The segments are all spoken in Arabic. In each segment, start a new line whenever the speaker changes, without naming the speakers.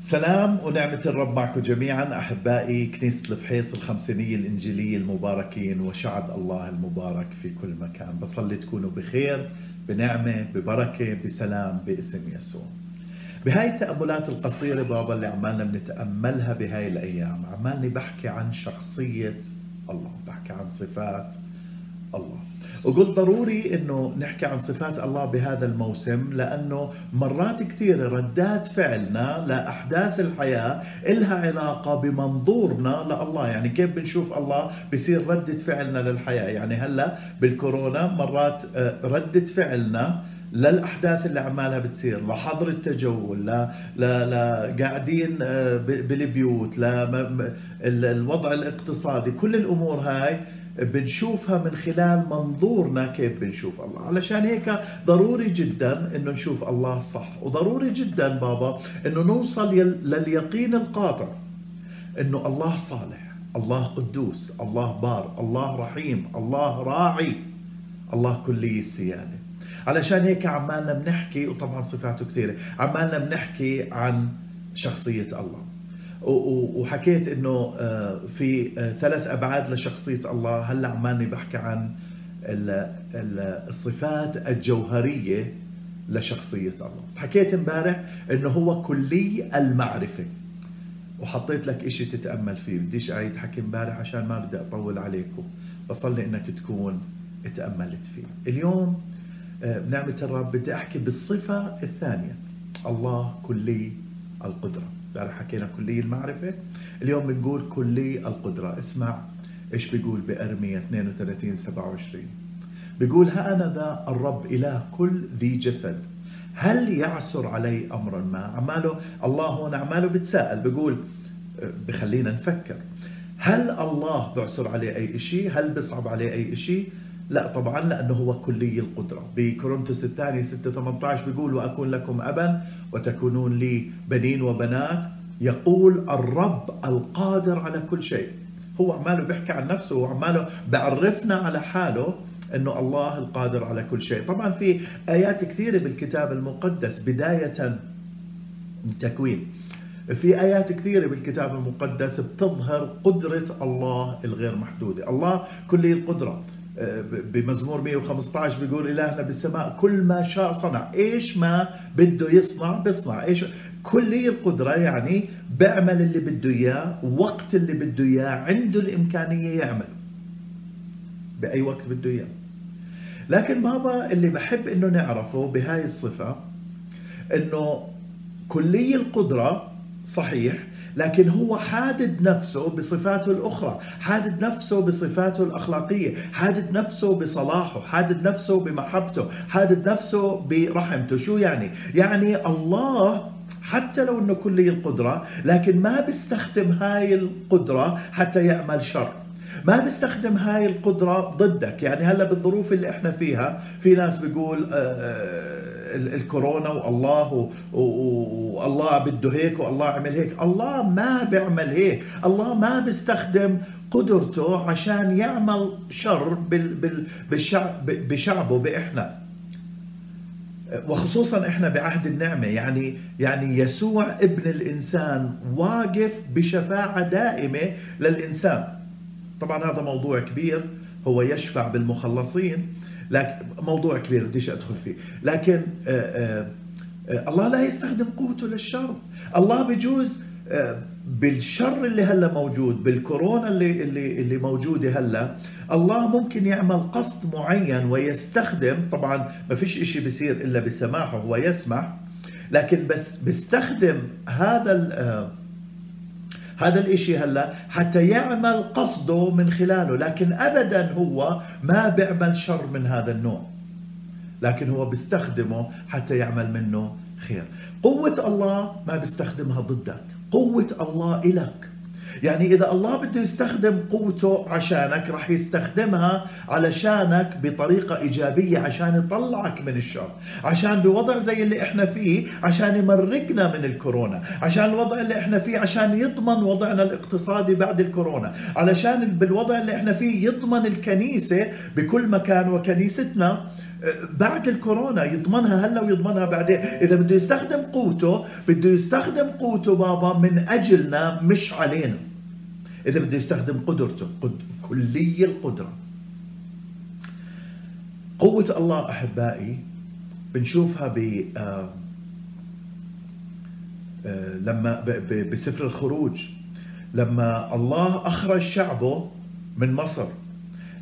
سلام ونعمة الرب معكم جميعا أحبائي كنيسة الفحيص الخمسينية الإنجيلية المباركين وشعب الله المبارك في كل مكان. بصلي تكونوا بخير بنعمة ببركة بسلام باسم يسوع. بهاي التأملات القصيرة بابا اللي عمالنا بنتأملها بهاي الأيام عمالني بحكي عن شخصية الله بحكي عن صفات الله. وقلت ضروري إنه نحكي عن صفات الله بهذا الموسم لأنه مرات كثيرة ردات فعلنا لأحداث الحياة إلها علاقة بمنظورنا لله. يعني كيف بنشوف الله بصير ردة فعلنا للحياة؟ يعني هلأ بالكورونا مرات آه، ردة فعلنا للأحداث اللي عمالها بتصير لحظر التجول لا قاعدين آه، بالبيوت لا الوضع الاقتصادي كل الأمور هاي بنشوفها من خلال منظورنا كيف بنشوف الله. علشان هيك ضروري جدا إنه نشوف الله صح وضروري جدا بابا إنه نوصل لليقين القاطع إنه الله صالح الله قدوس الله بار الله رحيم الله راعي الله كلي السيادة علشان هيك عمالنا بنحكي وطبعا صفاته كثيرة عمالنا بنحكي عن شخصية الله. وحكيت إنه آه، في آه، ثلاث أبعاد لشخصية الله. هلأ عماني بحكي عن الصفات الجوهرية لشخصية الله. حكيت إمبارح إنه هو كلي المعرفة. وحطيت لك إشي تتأمل فيه. بديش أعيد حكي إمبارح عشان ما بدي أطول عليكم. بصلي إنك تكون تأملت فيه. اليوم آه، بنعمة الرب بدي أحكي بالصفة الثانية. الله كلي القدرة. امبارح حكينا كلي المعرفة. اليوم بنقول كلي القدرة. اسمع إيش بيقول بأرمية 32 27 بيقول ها أنا ذا الرب إله كل ذي جسد. هل يعسر علي أمرا ما عماله الله هون عماله بتساءل. بيقول بخلينا نفكر. هل الله بعسر عليه أي شيء هل بيصعب عليه أي شيء لا طبعا لأنه هو كلي القدرة. بكورنثوس الثاني 6 18 بيقول وأكون لكم ابا وتكونون لي بنين وبنات. يقول الرب القادر على كل شيء. هو عماله بيحكي عن نفسه وعماله بعرفنا على حاله إنه الله القادر على كل شيء. طبعا في آيات كثيرة بالكتاب المقدس بداية من تكوين في آيات كثيرة بالكتاب المقدس بتظهر قدرة الله الغير محدودة. الله كلي القدرة. بمزمور 115 بيقول إلهنا بالسماء كل ما شاء صنع. إيش ما بده يصنع بيصنع إيش كلية القدرة يعني بيعمل اللي بده إياه وقت اللي بده إياه عنده الإمكانية يعمل. بأي وقت بده إياه. لكن بابا اللي بحب إنه نعرفه بهاي الصفة إنه كلية القدرة صحيح لكن هو حادد نفسه بصفاته الأخرى حادد نفسه بصفاته الأخلاقية حادد نفسه بصلاحه حادد نفسه بمحبته حادد نفسه برحمته. شو يعني؟ يعني الله حتى لو إنه كلي القدرة لكن ما بيستخدم هاي القدرة حتى يعمل شر. ما بيستخدم هاي القدرة ضدك. يعني هلأ بالظروف اللي إحنا فيها في ناس بيقول آه, آه، الكورونا والله والله بده هيك والله عمل هيك. الله ما بيعمل هيك. الله ما بيستخدم قدرته عشان يعمل شر بشعبه بإحنا. وخصوصا إحنا بعهد النعمة. يعني يعني يسوع ابن الإنسان واقف بشفاعة دائمة للإنسان. طبعا هذا موضوع كبير. هو يشفع بالمخلصين. لكن موضوع كبير بديش أدخل فيه. لكن آه، آه، آه، الله لا يستخدم قوته للشر. الله بجوز بالشر اللي هلا موجود بالكورونا اللي اللي اللي موجودة هلا الله ممكن يعمل قصد معين ويستخدم طبعا ما فيش إشي بيصير إلا بسماحه هو يسمح لكن بس بيستخدم هذا هذا الإشي هلا حتى يعمل قصده من خلاله لكن ابدا هو ما بيعمل شر من هذا النوع. لكن هو بيستخدمه حتى يعمل منه خير. قوة الله ما بيستخدمها ضدك قوة الله إلك. يعني إذا الله بده يستخدم قوته عشانك رح يستخدمها علشانك بطريقة إيجابية عشان يطلعك من الشر عشان بوضع زي اللي إحنا فيه عشان يمرقنا من الكورونا عشان الوضع اللي إحنا فيه عشان يضمن وضعنا الاقتصادي بعد الكورونا علشان بالوضع اللي إحنا فيه يضمن الكنيسة بكل مكان وكنيستنا بعد الكورونا يضمنها هلا ويضمنها بعدين. إذا بده يستخدم قوته بده يستخدم قوته بابا من أجلنا مش علينا. إذا بده يستخدم قدرته قد كلي القدرة. قوة الله أحبائي بنشوفها ب آه، آه، لما بسفر الخروج. لما الله أخرج شعبه من مصر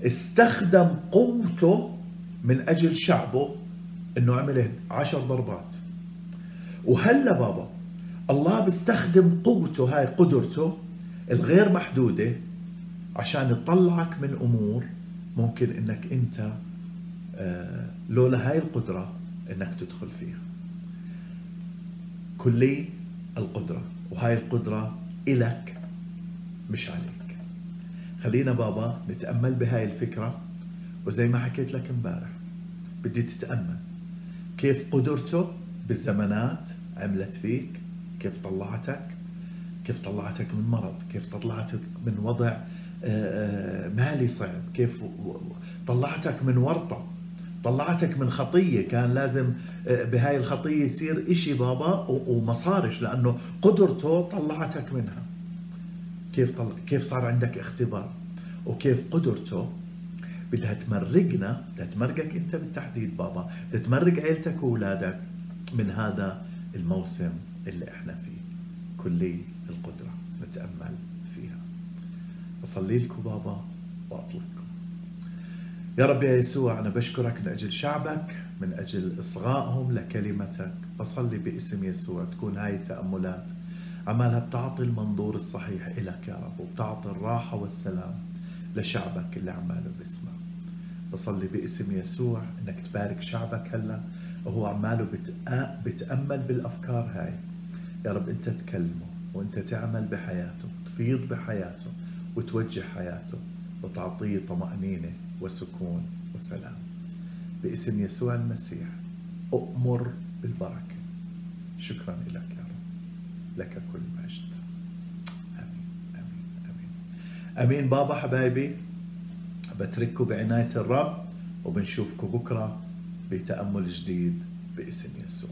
استخدم قوته من أجل شعبه إنه عمل عشر ضربات. وهلا بابا الله بيستخدم قوته هاي قدرته الغير محدودة عشان يطلعك من أمور ممكن إنك أنت آه، لولا هاي القدرة إنك تدخل فيها. كلي القدرة وهاي القدرة إلك مش عليك. خلينا بابا نتأمل بهاي الفكرة. وزي ما حكيت لك امبارح بدي تتأمل. كيف قدرته بالزمانات عملت فيك؟ كيف طلعتك؟ كيف طلعتك من مرض؟ كيف طلعتك من وضع آه، آه، مالي صعب؟ كيف طلعتك من ورطة؟ طلعتك من خطية؟ كان لازم آه، بهاي الخطية يصير إشي بابا وما صارش لأنه قدرته طلعتك منها. كيف طلع كيف صار عندك اختبار؟ وكيف قدرته بدها تمرقنا بدها تمرقك أنت بالتحديد بابا. بدها تمرق عيلتك وأولادك من هذا الموسم اللي إحنا فيه. كلي القدرة نتأمل فيها. أصلي لكم بابا وأطلقكم يا رب يا يسوع أنا بشكرك من أجل شعبك من أجل إصغائهم لكلمتك. بصلي باسم يسوع تكون هاي التأملات عمالها بتعطي المنظور الصحيح إلك يا رب وبتعطي الراحة والسلام. لشعبك اللي عماله بيسمع بصلي باسم يسوع إنك تبارك شعبك هلا. وهو عماله بتأمل بالأفكار هاي. يا رب أنت تكلمه وأنت تعمل بحياته تفيض بحياته وتوجه حياته وتعطيه طمأنينة وسكون وسلام. باسم يسوع المسيح أؤمر بالبركة. شكرا لك يا رب. لك كل مجد آمين بابا حبايبي بترككم بعناية الرب وبنشوفكم بكرة بتأمل جديد باسم يسوع.